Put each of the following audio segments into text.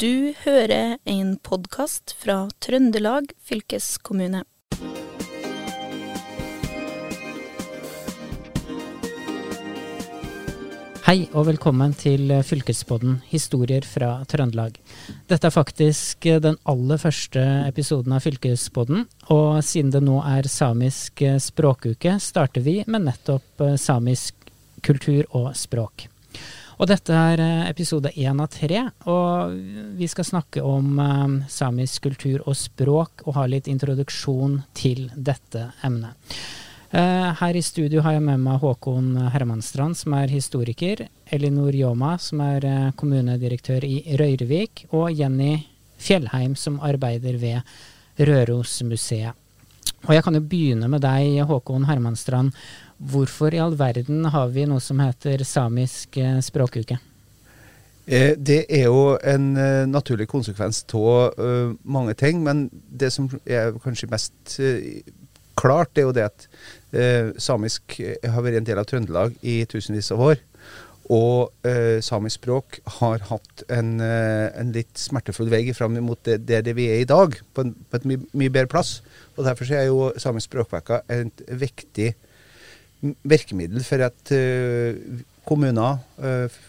Du hører en podkast fra Trøndelag fylkeskommune. Hei og velkommen til Fylkespodden historier fra Trøndelag. Dette er faktisk den aller første episoden av Fylkespodden, og siden det nå er samisk språkuke, starter vi med nettopp samisk kultur og språk. Og dette er episode én av tre, og vi skal snakke om samisk kultur og språk og ha litt introduksjon til dette emnet. Her i studio har jeg med meg Håkon Hermanstrand, som er historiker, Elinor Jåma, som er kommunedirektør i Røyrvik, og Jenny Fjellheim, som arbeider ved Rørosmuseet. Og jeg kan jo begynne med deg, Håkon Hermanstrand. Hvorfor i all verden har vi noe som heter samisk språkuke? Det er jo en naturlig konsekvens av mange ting, men det som er kanskje mest klart, det er jo det at eh, samisk har vært en del av Trøndelag i tusenvis av år. Og eh, samisk språk har hatt en, eh, en, litt smertefull vei fram mot det, det, vi er i dag, på, en, på et mye, mye bedre plass. Og Derfor er jo Samisk språkveke et viktig virkemiddel for at kommuner,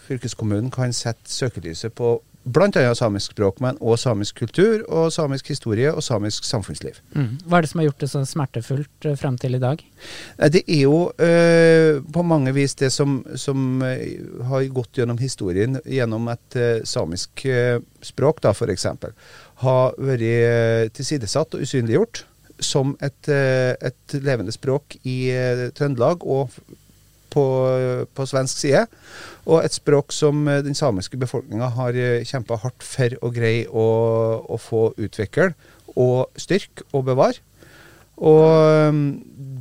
fylkeskommunen, kan sette søkelyset på bl.a. samisk språk, men òg samisk kultur, og samisk historie og samisk samfunnsliv. Mm. Hva er det som har gjort det så smertefullt frem til i dag? Det er jo uh, på mange vis det som, som har gått gjennom historien gjennom et samisk språk, da f.eks. Har vært tilsidesatt og usynliggjort som et, et levende språk i Trøndelag og på, på, svensk side. Og et språk som den samiske befolkninga har kjempa hardt for å greie å, å, få utvikle og styrke og bevare. Og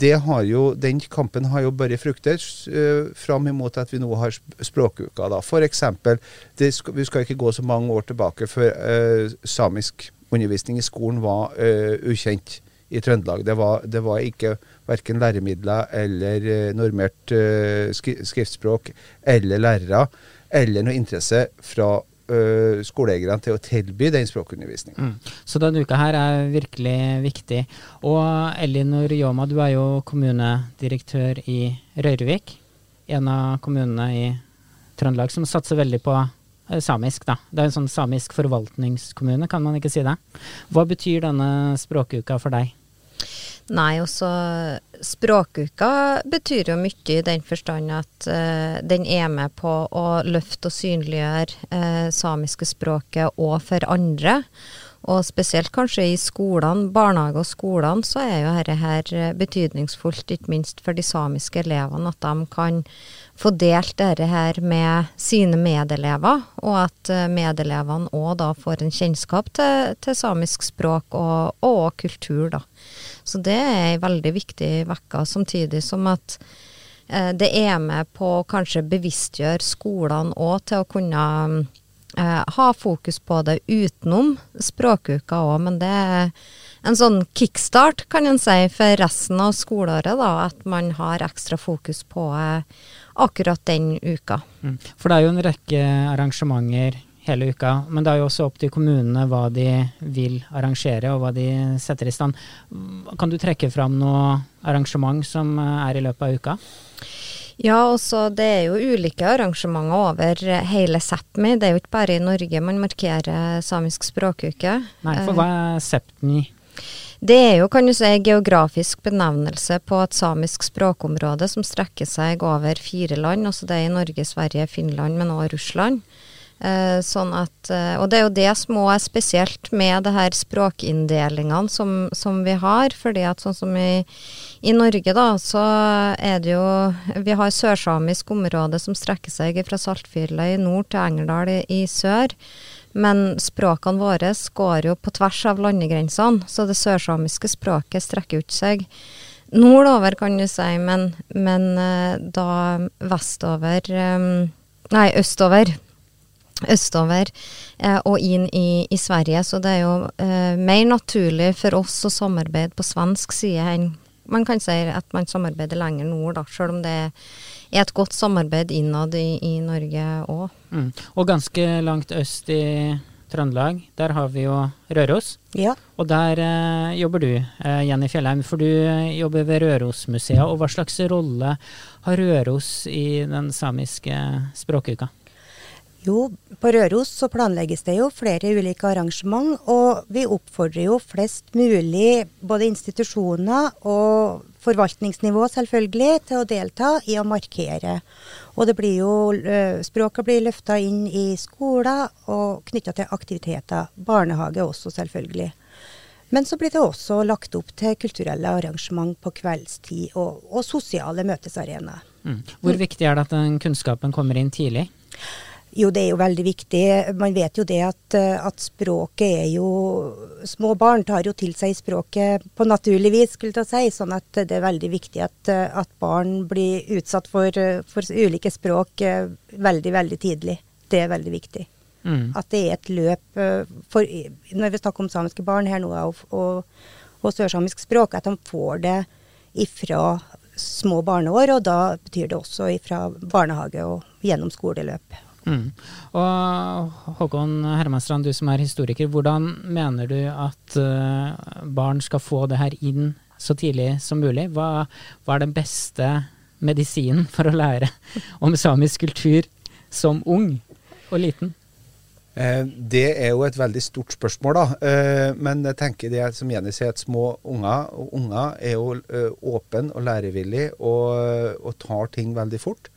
det har jo, den kampen har jo bare frukter uh, fram imot at vi nå har språkuka. da. For eksempel, vi skal ikke gå så mange år tilbake før uh, samisk undervisning i skolen var uh, ukjent i Trøndelag. Det var, det var ikke verken læremidler eller normert uh, skriftspråk eller lærere, eller noe interesse fra uh, skoleeierne til å tilby den språkundervisningen. Mm. Så denne uka her er virkelig viktig. Og Elinor Jåma, du er jo kommunedirektør i Røyrvik, en av kommunene i Trøndelag som satser veldig på samisk, da. Det er en sånn samisk forvaltningskommune, kan man ikke si det? Hva betyr denne språkuka for deg? Nei, også språkuka betyr jo mye i den forstand at uh, den er med på å løfte og synliggjøre uh, samiske språket òg for andre. Og spesielt kanskje i skolene, barnehage og skolene, så er jo dette her betydningsfullt, ikke minst for de samiske elevene, at de kan få delt dette her med sine medelever, og at medelevene òg da får en kjennskap til, til samisk språk og, og kultur, da. Så det er ei veldig viktig vekker, samtidig som at eh, det er med på å kanskje bevisstgjøre skolene òg til å kunne eh, ha fokus på det utenom språkuka òg, men det er en sånn kickstart, kan en si, for resten av skoleåret, da, at man har ekstra fokus på eh, akkurat den uka. Mm. For det er jo en rekke arrangementer hele uka. Men det er jo også opp til kommunene hva de vil arrangere og hva de setter i stand. Kan du trekke fram noe arrangement som er i løpet av uka? Ja, også det er jo ulike arrangementer over hele Sápmi. Det er jo ikke bare i Norge man markerer samisk språkuke. Nei, for hva er Sápmi? Det er jo, kan du si, geografisk benevnelse på et samisk språkområde som strekker seg over fire land. Altså det er i Norge, Sverige, Finland, men også Russland. Uh, sånn at, uh, og det er jo det som er spesielt med det her språkinndelingene som, som, vi har. fordi at sånn som i, i, Norge, da, så er det jo Vi har sørsamisk område som strekker seg fra Saltfjellet i nord til Engerdal i, i, sør. Men språkene våre går jo på tvers av landegrensene, så det sørsamiske språket strekker ikke seg nordover, kan du si, men, men uh, da vestover Nei, østover østover eh, og inn i, i, Sverige. Så det er jo eh, mer naturlig for oss å samarbeide på svensk side enn man kan si at man samarbeider lenger nord, da, selv om det er et godt samarbeid innad i, i Norge òg. Mm. Og ganske langt øst i Trøndelag, der har vi jo Røros. Ja. Og der eh, jobber du, eh, Jenny Fjellheim, for du eh, jobber ved Rørosmuseet. Og hva slags rolle har Røros i den samiske språkuka? Jo, på Røros så planlegges det jo flere ulike arrangement, og vi oppfordrer jo flest mulig, både institusjoner og forvaltningsnivå selvfølgelig, til å delta i å markere. Og det blir jo, språket blir løfta inn i skoler og knytta til aktiviteter. Barnehage også, selvfølgelig. Men så blir det også lagt opp til kulturelle arrangement på kveldstid og, og sosiale møtesarenaer. Mm. Hvor viktig er det at den kunnskapen kommer inn tidlig? Jo, det er jo veldig viktig. Man vet jo det at, eh, at, språket er jo Små barn tar jo til seg språket på naturlig vis, skulle jeg si. Sånn at det er veldig viktig at, eh, at barn blir utsatt for, eh, for, ulike språk veldig, veldig tidlig. Det er veldig viktig. Mm. At det er et løp for Når vi snakker om samiske barn her nå, og, og, og sørsamisk språk, at de får det ifra små barneår. Og da betyr det også ifra barnehage og gjennom skoleløp. Mm. Og Håkon Hermanstrand, du som er historiker, hvordan mener du at uh, barn skal få det her inn så tidlig som mulig? Hva, hva, er den beste medisinen for å lære om samisk kultur som ung og liten? Eh, det er jo et veldig stort spørsmål, da. Eh, men jeg tenker det som Jenny sier, at små unger og unger er jo eh, åpne og lærevillige og, og tar ting veldig fort.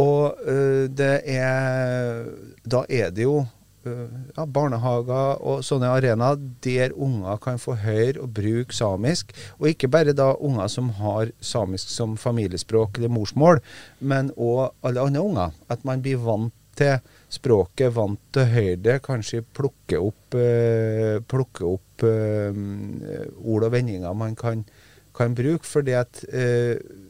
Og uh, det er Da er det jo uh, ja, barnehager og sånne arenaer der unger kan få høre og bruke samisk. Og ikke bare da unger som har samisk som familiespråk eller morsmål, men òg alle andre unger. At man blir vant til språket, vant til høyde, det, kanskje plukke opp, uh, plukke opp ord og vendinger man kan, kan bruke. Fordi at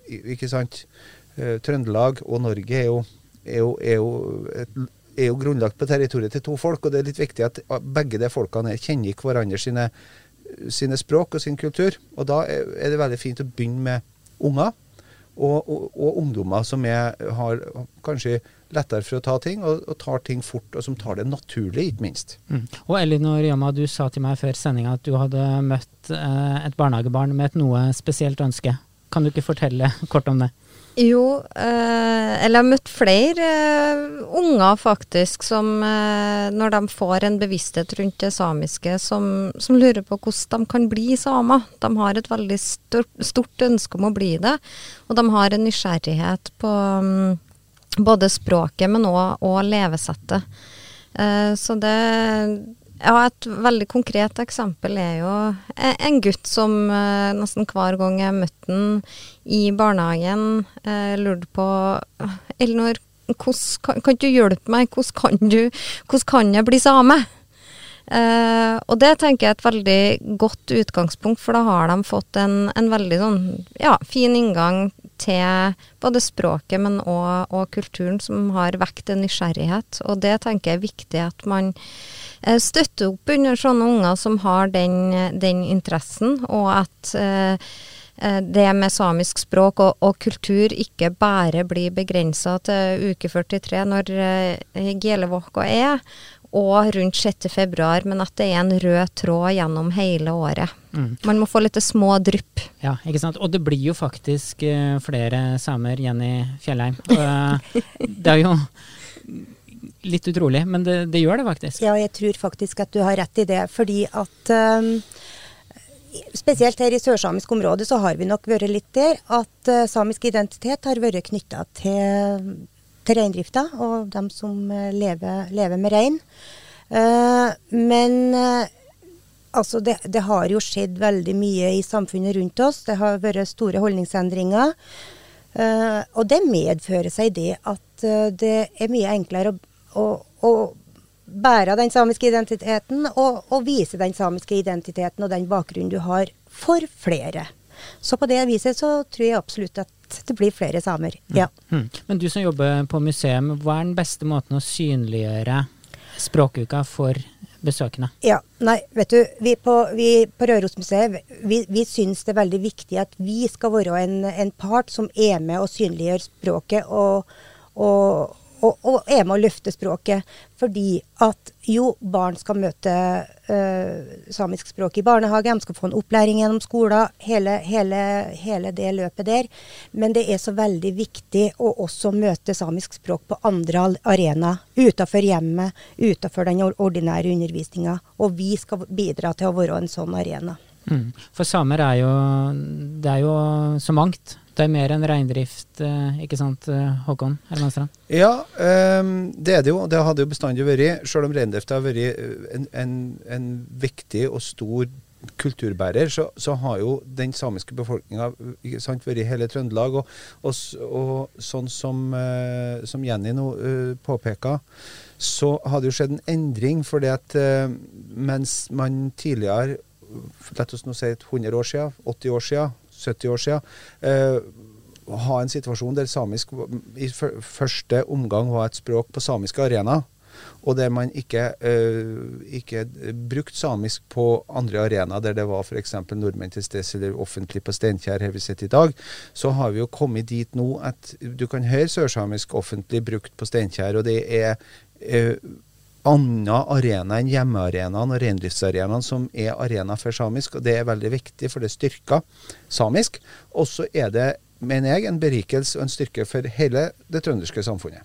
Ikke sant Eh, Trøndelag og Norge er jo, er jo, er jo et, er jo grunnlagt på territoriet til to folk, og det er litt viktig at begge de folkene kjenner hverandre sine, sine, språk og sin kultur. Og da er det veldig fint å begynne med unger og, og, og ungdommer som er, har kanskje lettere for å ta ting, og, og, tar ting fort, og som tar det naturlig, ikke minst. Mm. Og Elinor Jama, du sa til meg før sendinga at du hadde møtt eh, et barnehagebarn med et noe spesielt ønske. Kan du ikke fortelle kort om det? Jo, eh, eller jeg har møtt flere eh, unger faktisk som eh, når de får en bevissthet rundt det samiske, som, som, lurer på hvordan de kan bli samer. De har et veldig stort, stort ønske om å bli det, og de har en nysgjerrighet på um, både språket, men òg levesettet. Eh, så det ja, et veldig konkret eksempel er jo en gutt som eh, nesten hver gang jeg møtte han i barnehagen, eh, lurte på Elinor, kan, kan, du hjelpe meg, hvordan kan, du, hvordan kan jeg bli same? Eh, og det tenker jeg er et veldig godt utgangspunkt, for da har de fått en, en veldig sånn, ja, fin inngang til både språket, men òg kulturen, som har vekt en nysgjerrighet. Og det tenker jeg er viktig at man støtte opp under sånne unger som har den, den interessen, og at eh, eh, det med samisk språk og, og, kultur ikke bare blir begrensa til uke 43 når eh, Gelevåka er, og rundt 6. februar, men at det er en rød tråd gjennom hele året. Mm. Man må få litt små drypp. Ja, ikke sant. Og det blir jo faktisk uh, flere samer, Jenny Fjellheim. Det er jo litt utrolig, men det, det, gjør det faktisk. Ja, jeg tror faktisk at du har rett i det. Fordi at um, spesielt her i sørsamisk område så har vi nok vært litt der at uh, samisk identitet har vært knytta til, til reindrifta og dem som uh, lever, lever, med rein. Uh, men altså det, det, har jo skjedd veldig mye i samfunnet rundt oss. Det har vært store holdningsendringer. og det medfører seg det at det er mye enklere å å, bære den samiske identiteten og, og, vise den samiske identiteten og den bakgrunnen du har, for flere. Så på det viset så tror jeg absolutt at det blir flere samer. Mm. Ja. Mm. Men du som jobber på museum, hva er den beste måten å synliggjøre språkuka for besøkende? Ja, nei, vet du, vi på, vi på Rørosmuseet vi, vi syns det er veldig viktig at vi skal være en, en part som er med og synliggjør språket. og, og og, og, er med å løfte språket. Fordi at jo, barn skal møte uh, samisk språk i barnehage, de skal få en opplæring gjennom skolen, hele, hele, hele, det løpet der. Men det er så veldig viktig å også møte samisk språk på andre arenaer. Utenfor hjemmet, utenfor den ordinære undervisninga. Og vi skal bidra til å være en sånn arena. Mm. For samer er jo Det er jo så mangt. Det er mer enn reindrift, eh, ikke sant eh, Håkon Hermanstrand? Ja, um, det er det jo. Det hadde jo bestandig vært. Selv om reindrift har vært eh, en, en, en, viktig og stor kulturbærer, så, så har jo den samiske befolkninga vært i hele Trøndelag. Og, og, og sånn som, som, Jenny nå påpeker, så har det jo skjedd en endring. fordi at mens man tidligere La oss nå si 100 år siden, 80 år siden 70 år siden, eh, ha en situasjon der samisk i første omgang var et språk på samiske arena, og der man ikke, uh, ikke brukte samisk på andre arenaer, der det var f.eks. nordmenn til stede eller offentlig på Steinkjer, her vi sitter i dag, så har vi jo kommet dit nå at du kan høre sørsamisk offentlig brukt på Steinkjer, og det er uh, annen arena enn hjemmearenaen og reindriftsarenaen som er arena for samisk. og Det er veldig viktig, for det styrker samisk. Og så er det, mener jeg, en berikelse og en styrke for hele det trønderske samfunnet.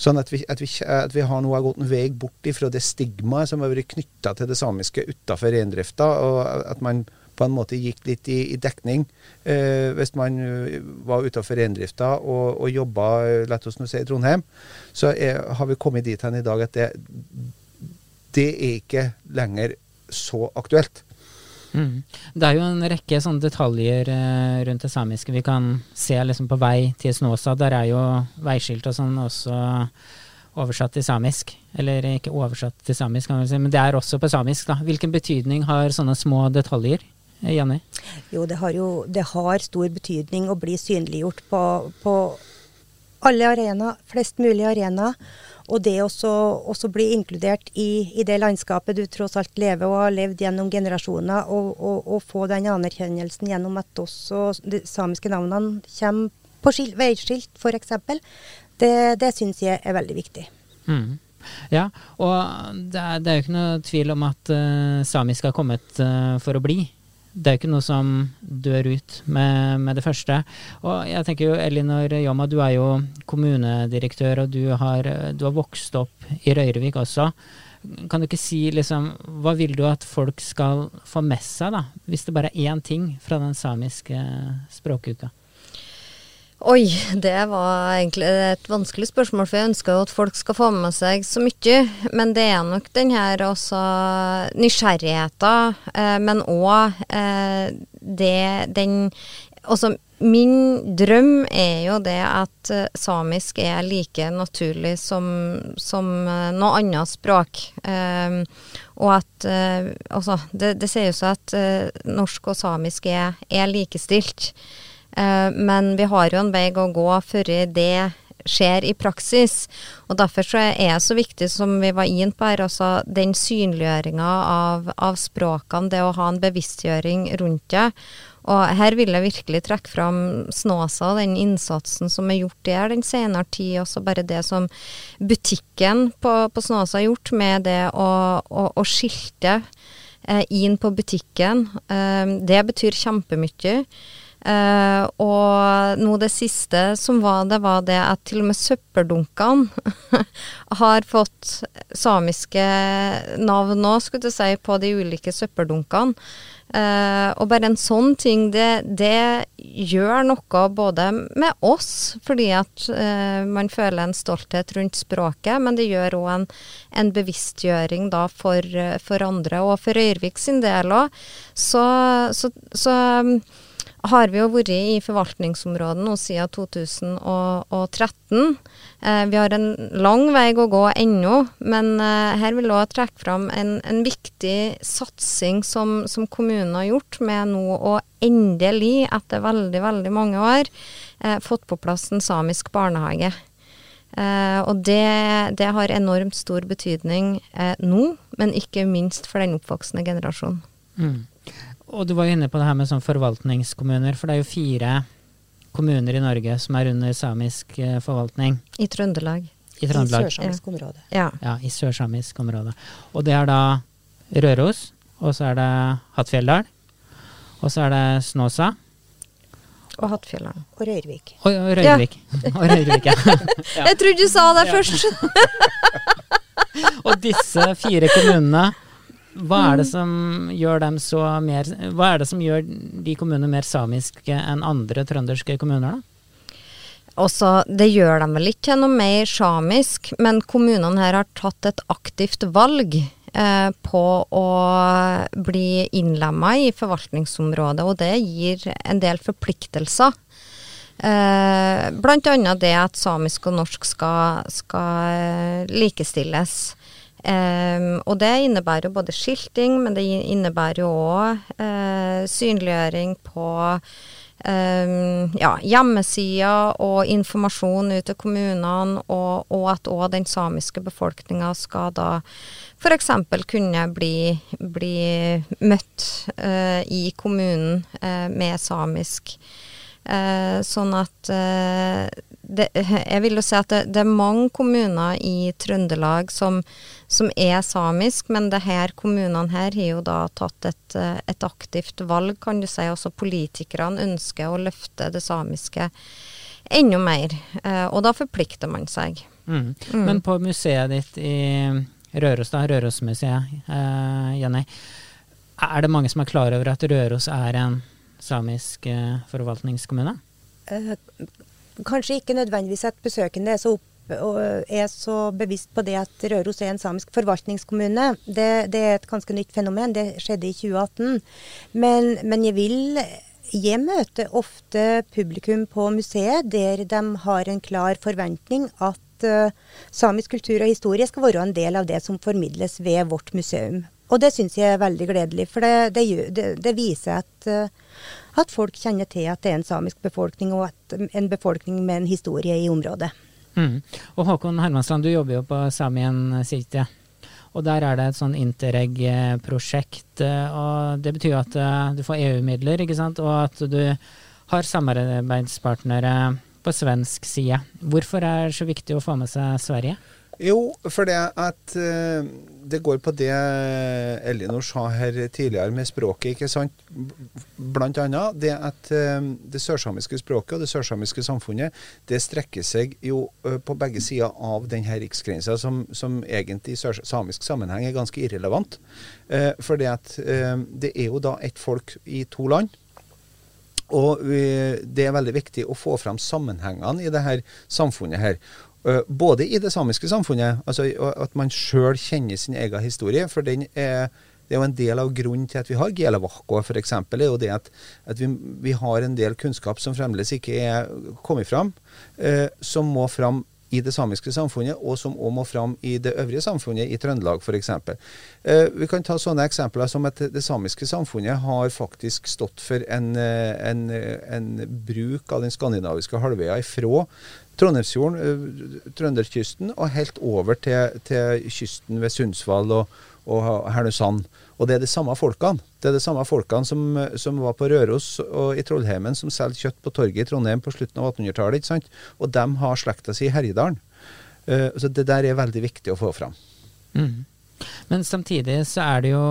Sånn at vi, at vi, at vi har nå gått en vei bort ifra det stigmaet som har vært knytta til det samiske utafor reindrifta, og at man på en måte gikk litt i, i dekning. Eh, hvis man eh, var utafor reindrifta og, og jobba, eh, la oss nå si, i Trondheim, så er, har vi kommet dit hen i dag at det, det er ikke lenger så aktuelt. Mm. Det er jo en rekke sånne detaljer eh, rundt det samiske vi kan se liksom på vei til Snåsa. Der er jo veiskilt og sånn også oversatt til samisk. Eller ikke oversatt til samisk, si, men det er også på samisk. da. Hvilken betydning har sånne små detaljer? Jenny? Jo, det har jo det har stor betydning å bli synliggjort på, på alle arenaer, flest mulig arenaer. Og det å bli inkludert i, i, det landskapet du tross alt lever og har levd gjennom generasjoner, og, og, og få den anerkjennelsen gjennom at også de samiske navnene kommer på skilt, veiskilt f.eks., det, det syns jeg er veldig viktig. Mm. Ja, og det er, det er, jo ikke noe tvil om at uh, samisk har kommet uh, for å bli det er jo ikke noe som dør ut med, med, det første. Og jeg tenker jo, Elinor Jomma, du er jo kommunedirektør, og du har, du har vokst opp i Røyrevik også. Kan du ikke si liksom, hva vil du at folk skal få med seg, da, hvis det bare er én ting fra den samiske språkuka? Oi, det var egentlig et vanskelig spørsmål, for jeg ønsker jo at folk skal få med seg så mye. Men det er nok den her også nysgjerrigheten, eh, men òg eh, det den Altså, min drøm er jo det at uh, samisk er like naturlig som, som uh, noe annet språk. Um, og at Altså, det, det sier jo seg at norsk og samisk er, er likestilt. Eh, men vi har jo en vei å gå før det skjer i praksis. Og Derfor så er det så viktig, som vi var inne på her, altså den synliggjøringa av, av, språkene, det å ha en bevisstgjøring rundt det. Og her vil jeg virkelig trekke fram Snåsa og den innsatsen som er gjort der den senere tid. Også bare det som butikken på, på Snåsa har gjort med det å, å, å skilte eh, inn på butikken. Eh, det betyr kjempemye. Uh, og nå det siste som var det, var det at til og med søppeldunkene har fått samiske navn nå, skulle du si, på de ulike søppeldunkene. Uh, og bare en sånn ting, det, det, gjør noe både med oss, fordi at uh, man føler en stolthet rundt språket, men det gjør òg en, en, bevisstgjøring da for, for, andre. Og for Røyrvik sin del òg, så, så, så har vi jo vært i forvaltningsområdet nå siden 2013. Eh, vi har en lang vei å gå ennå, men eh, her vil jeg også trekke fram en, en viktig satsing som, som, kommunen har gjort, med nå å endelig, etter veldig, veldig mange år, eh, fått på plass en samisk barnehage. Eh, og det, det, har enormt stor betydning eh, nå, men ikke minst for den oppvoksende generasjonen. Mm. Og du var jo inne på det her med sånn forvaltningskommuner, for det er jo fire kommuner i Norge som er under samisk eh, forvaltning I Trøndelag. i I Trøndelag. sørsamisk område. Ja. Ja, i sørsamisk område. Og det er da Røros, og så er det Hattfjelldal, og så er det Snåsa, Og Hattfjelldal. Og Røyrvik. og, og Røyrvik. Og Røyrvik, ja. Ja. Jeg trodde du sa det først! Og disse fire kommunene, hva er det som gjør dem så mer Hva er det som gjør de kommunene mer samiske enn andre trønderske kommuner, da? Også, det gjør dem vel ikke noe mer samisk, men kommunene her har tatt et aktivt valg eh, på å bli innlemma i forvaltningsområdet, og det gir en del forpliktelser. Eh, annet det at samisk og norsk skal, skal eh, likestilles. Eh, og det innebærer jo både skilting, men det innebærer jo òg uh, synliggjøring på Um, ja, hjemmesider og informasjon ut til kommunene, og, og at òg den samiske befolkninga skal da f.eks. kunne bli, bli møtt uh, i kommunen uh, med samisk. Uh, sånn at det, Jeg vil jo si at det, det, er mange kommuner i Trøndelag som, som er samisk, men det her kommunene her har jo da tatt et, et aktivt valg, kan du si. Også politikerne ønsker å løfte det samiske enda mer. Og da forplikter man seg. Mm. Mm. Men på museet ditt i Røros, da, Rørosmuseet, eh, Jenny, er det mange som er klar over at Røros er en samisk eh, forvaltningskommune? Eh, kanskje ikke nødvendigvis at besøkende er så, opp, er så bevisst på det at Røros er en samisk forvaltningskommune. Det, det, er et ganske nytt fenomen. Det skjedde i 2018. Men, men jeg vil jeg møter ofte publikum på museet der de har en klar forventning at uh, samisk kultur og historie skal være en del av det som formidles ved vårt museum. Og det syns jeg er veldig gledelig, for det, det, det, viser at, uh, at, folk kjenner til at det er en samisk befolkning, og at, en befolkning med en historie i området. Mm. Og Håkon Hermansland, du jobber jo på Samien City. Og der er det et sånn Interreg-prosjekt. og Det betyr at du får EU-midler, ikke sant, og at du har samarbeidspartnere på svensk side. Hvorfor er det så viktig å få med seg Sverige? Jo, for det at uh, det går på det Elinor sa her tidligere med språket, ikke sant. Blant annet det at uh, det sørsamiske språket og det sørsamiske samfunnet det strekker seg jo uh, på begge sider av denne riksgrensa, som, som egentlig i samisk sammenheng er ganske irrelevant. for det at det er jo da ett folk i to land. Og det er veldig viktig å få fram sammenhengene i det her samfunnet her. Både i det samiske samfunnet, altså at man sjøl kjenner sin egen historie. For den er, det er jo en del av grunnen til at vi har Gelevakko f.eks. er jo det at, at vi, vi, har en del kunnskap som fremdeles ikke er kommet fram, eh, som må fram i det samiske samfunnet, og som òg må fram i det øvrige samfunnet, i Trøndelag f.eks. Eh, vi kan ta sånne eksempler som at det samiske samfunnet har faktisk stått for en, en, en bruk av den skandinaviske halvøya ifra Trondheimsfjorden, trønderkysten, og helt over til, til kysten ved Sundsvall og, og Hernøysand. Og det er de samme folkene. Det er de samme folkene som, som var på Røros og i Trollheimen, som selger kjøtt på torget i Trondheim på slutten av 1800-tallet. ikke sant? Og de har slekta si i Herjedalen. Uh, så det der er veldig viktig å få fram. Mm. Men samtidig så er det jo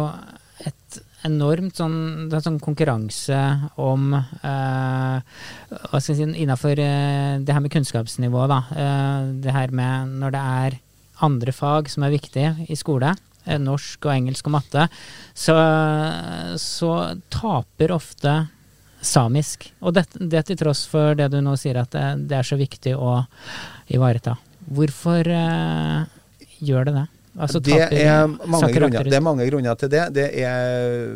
et enormt sånn, sånn konkurranse om eh, hva skal jeg si, Innafor eh, det her med kunnskapsnivå, da. Eh, det her med når det er andre fag som er viktige i skole, norsk og engelsk og matte, så, så taper ofte samisk. Og det, det, til tross for det du nå sier at det, det er så viktig å ivareta. Hvorfor eh, gjør det det? Altså, det, er grunner, det, er mange grunner, til det. Det er,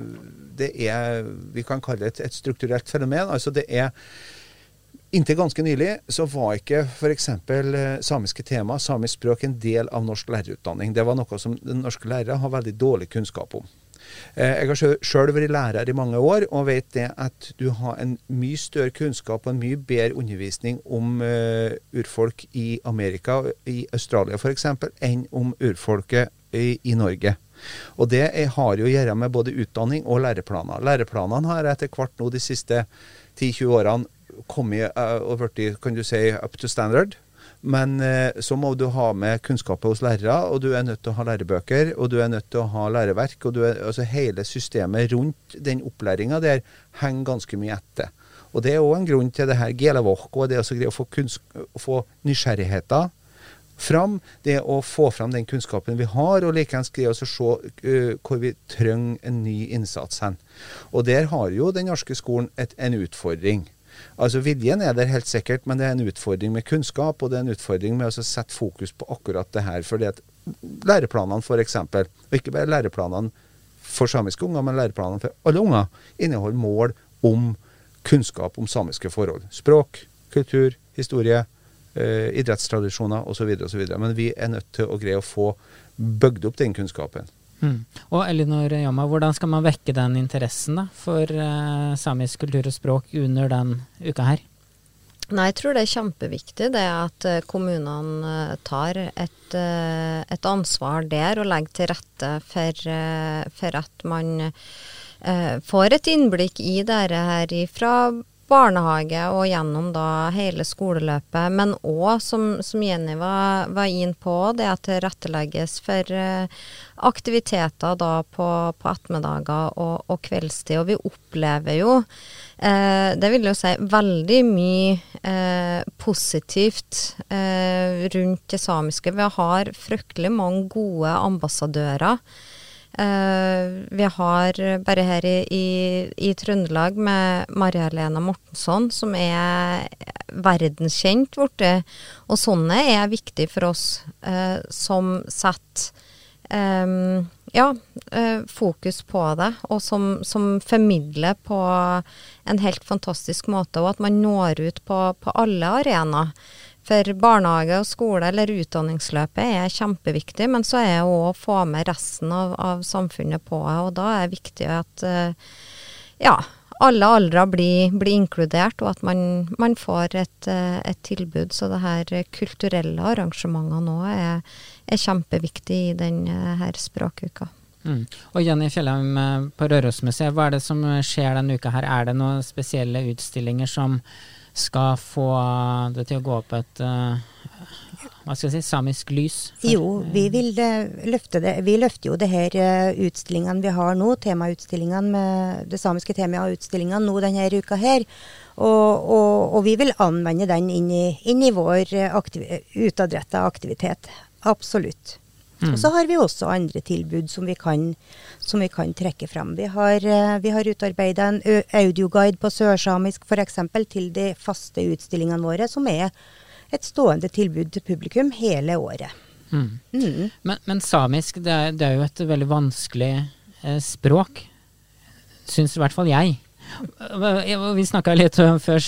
det er Vi kan kalle det et, et strukturelt fenomen. Altså det er Inntil ganske nylig så var ikke f.eks. samiske tema, samisk språk, en del av norsk lærerutdanning. Det var noe som norske lærere har veldig dårlig kunnskap om. Jeg har sjøl vært lærer i mange år og vet det at du har en mye større kunnskap og en mye bedre undervisning om uh, urfolk i Amerika, i Australia f.eks., enn om urfolket i, i Norge. Og det har jo å gjøre med både utdanning og læreplaner. Læreplanene har etter hvert nå de siste 10-20 årene kommet eh, og blitt, kan du si, up to standard. Men eh, så må du ha med kunnskaper hos lærere, og du er nødt til å ha lærebøker, og du er nødt til å ha læreverk. og du er, altså Hele systemet rundt den opplæringa der henger ganske mye etter. Og Det er òg en grunn til det her gelevåk, og det å få, få nysgjerrigheter fram. Det å få fram den kunnskapen vi har, og likeens greie å se uh, hvor vi trenger en ny innsats hen. Og Der har jo den norske skolen et, en utfordring. Altså Viljen er der helt sikkert, men det er en utfordring med kunnskap, og det er en utfordring med å sette fokus på akkurat det her. fordi at læreplanene f.eks., og ikke bare læreplanene for samiske unger, men læreplanene for alle unger, inneholder mål om kunnskap om samiske forhold. Språk, kultur, historie, eh, idrettstradisjoner osv. osv. Men vi er nødt til å greie å få bygd opp den kunnskapen. Mm. Og Elinor Jomma, hvordan skal man vekke den interessen da, for uh, samisk kultur og språk under den uka her? Nei, jeg tror det er kjempeviktig det at eh, kommunene eh, tar et, et, ansvar der og legger til rette for, for at man eh, får et innblikk i dette her fra barnehage og gjennom da hele skoleløpet, men òg, som, som, Jenny var, var inn på, det at det tilrettelegges for eh, aktiviteter da på, på ettermiddager og, og, kveldstid. Og vi opplever jo, eh, det vil jo si, veldig mye eh, positivt eh, rundt det samiske. Vi har fryktelig mange gode ambassadører vi har bare her i, i, i Trøndelag med Maria-Helena Mortensson, som er verdenskjent borte. Og sånne er viktig for oss uh, som setter um, ja, fokus på det, og som, som, formidler på en helt fantastisk måte, og at man når ut på, på alle arenaer. For barnehage og skole eller utdanningsløpet er kjempeviktig, men så er det òg å få med resten av, av, samfunnet på det. Og da er det viktig at uh, ja, alle aldre blir, blir, inkludert, og at man, man får et, uh, et, tilbud. Så det her kulturelle arrangementene òg er, er kjempeviktig i denne uh, språkuka. Mm. Og Jenny Fjellheim på Rørosmuseet, hva er det som skjer denne uka her? Er det noen spesielle utstillinger som skal få det til å gå opp et uh, hva skal jeg si, samisk lys? Jo, vi vil uh, løfte det. Vi løfter jo det her uh, utstillingene vi har nå, temautstillingene med det samiske temautstillingene nå denne uka her. Og, og, og, vi vil anvende den inn i, inn i vår aktiv utadretta aktivitet. Absolutt. Mm. Og så har vi også andre tilbud som vi kan, som vi kan trekke fram. Vi har, uh, vi har utarbeida en audioguide på sørsamisk f.eks. til de faste utstillingene våre, som er et stående tilbud til publikum hele året. Mm. Mm. Men, men, samisk, det er, det er, jo et veldig vanskelig eh, språk. Syns i hvert fall jeg. Vi snakka litt før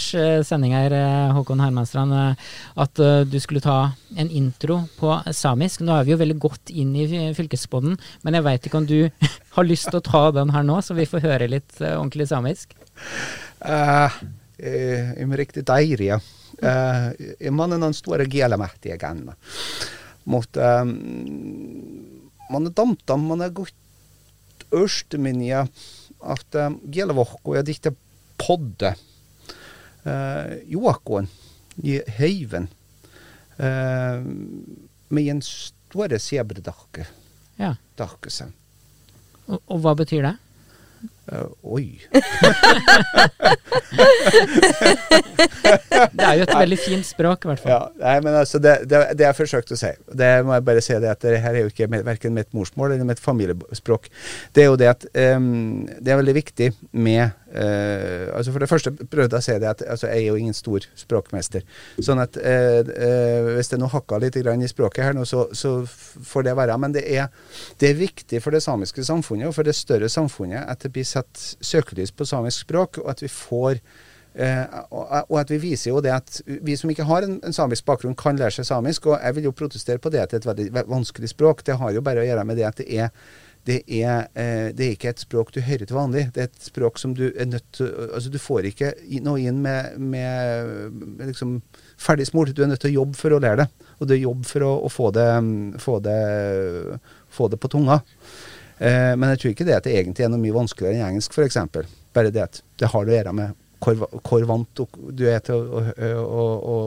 sending her, eh, Håkon Hermanstrand, eh, at eh, du skulle ta en intro på samisk. Nå er vi jo veldig godt inn i fylkesbånden, men jeg veit ikke om du har lyst til å ta den her nå, så vi får høre litt ordentlig samisk? Uh, riktig deilig, ja. Uh, mannen den store gielämähtiä Mutta um, man er damtam, man er godt ørsteminiä at Gjelevokko er dikte podde uh, Joakon i Høyven. uh, med en store sebredakke. Ja. Og, og hva betyr det? Uh, oi. det er jo et veldig fint språk, i hvert fall. Ja, nei, men altså, det, det, det jeg forsøkte å si, det må jeg bare si det at det her er jo ikke verken mitt morsmål eller mitt familiespråk. Det er jo det at um, det er veldig viktig med uh, altså For det første prøvde jeg å si det at altså, jeg er jo ingen stor språkmester. Sånn at uh, hvis det nå hakka litt i språket her nå, så, så får det være. Men det er, det er viktig for det samiske samfunnet og for det større samfunnet at det blir satt søkelys på samisk språk, og at vi får Uh, og at vi viser jo det at vi som ikke har en, en, samisk bakgrunn, kan lære seg samisk. Og jeg vil jo protestere på det at det er et veldig vanskelig språk. Det har jo bare å gjøre med det at det er det er, uh, det er ikke et språk du hører til vanlig. Det er et språk som du er nødt til Altså, du får ikke noe inn med, med, med liksom ferdig smurt. Du er nødt til å jobbe for å lære det. Og det er jobb for å, å få, det, få, det, få det på tunga. Uh, men jeg tror ikke det at det egentlig er noe mye vanskeligere enn engelsk, f.eks. Bare det at det har å gjøre med hvor, hvor vant du er til å, å, å,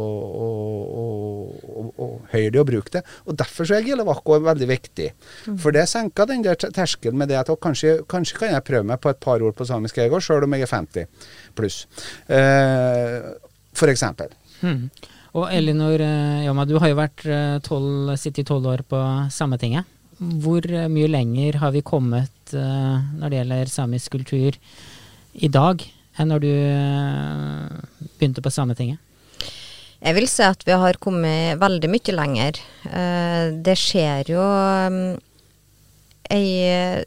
å, høre det og bruke det. Og Derfor så er Gilevakko veldig viktig. Mm. For det senker den der terskelen med det at kanskje, kanskje, kan jeg prøve meg på et par ord på samisk jeg òg, sjøl om jeg er 50 pluss. Eh, for eksempel. Mm. Og Elinor eh, Jama, du har jo vært 12, eh, sittet i tolv år på Sametinget. Hvor eh, mye lenger har vi kommet når det gjelder samisk kultur i dag, enn når du begynte på Sametinget? Jeg vil si at vi har kommet veldig mye lenger. Det skjer jo ei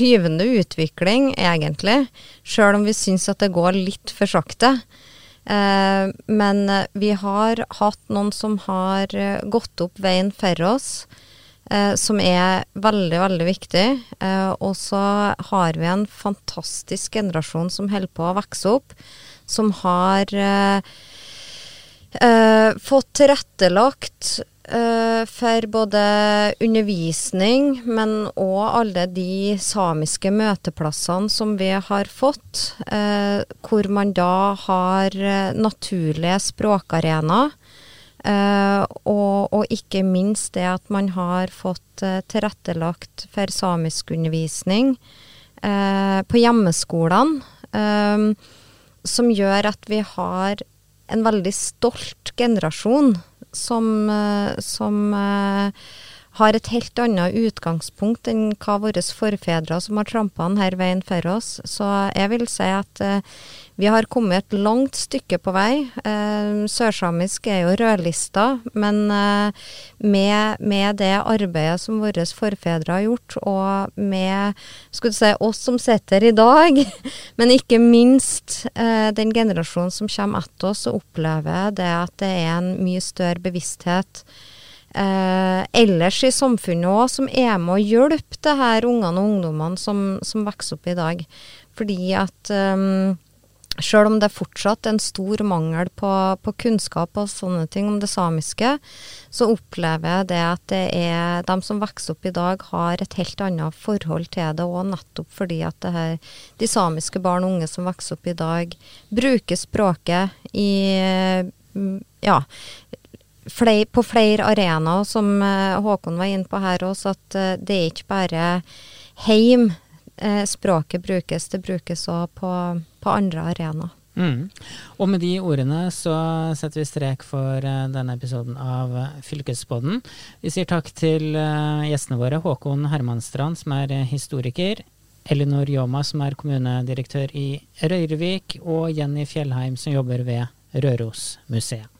rivende utvikling, egentlig. Sjøl om vi syns at det går litt for sakte. Eh, men eh, vi har hatt noen som har eh, gått opp veien for oss, som er veldig, veldig viktig. og så har vi en fantastisk generasjon som holder på å vokse opp, som har fått tilrettelagt Uh, for både undervisning, men òg alle de samiske møteplassene som vi har fått, hvor man da har naturlige språkarenaer. Og, og, ikke minst det at man har fått tilrettelagt for samiskundervisning på hjemmeskolene, som gjør at vi har en veldig stolt generasjon som, som uh, har et helt annet utgangspunkt enn hva våre forfedre som har trampa denne veien for oss. Så jeg vil si at eh, vi har kommet et langt stykke på vei. Eh, sørsamisk er jo rødlista, men med, med, det arbeidet som våre forfedre har gjort, og med si, oss som sitter i dag, men ikke minst den generasjonen som kommer etter oss, og opplever det at det er en mye større bevissthet eh, ellers i samfunnet òg, som er med å hjelpe det her ungene og ungdommene som, som, vokser opp i dag. Fordi at um, Sjøl om det er fortsatt en stor mangel på, på, kunnskap og sånne ting om det samiske, så opplever jeg det at det er de som vokser opp i dag, har et helt annet forhold til det, og nettopp fordi at det her, de samiske barn og unge som vokser opp i dag, bruker språket i ja, flere, på flere arenaer, som uh, Håkon var inne på her også, at uh, det er ikke bare heim uh, språket brukes, det brukes òg på, på, andre arenaer. Mm. Og med de ordene så setter vi strek for denne episoden av Fylkesbåden. Vi sier takk til gjestene våre, Håkon Hermanstrand, som er historiker, Elinor Jåma, som er kommunedirektør i Røyrvik, og Jenny Fjellheim, som jobber ved Rørosmuseet.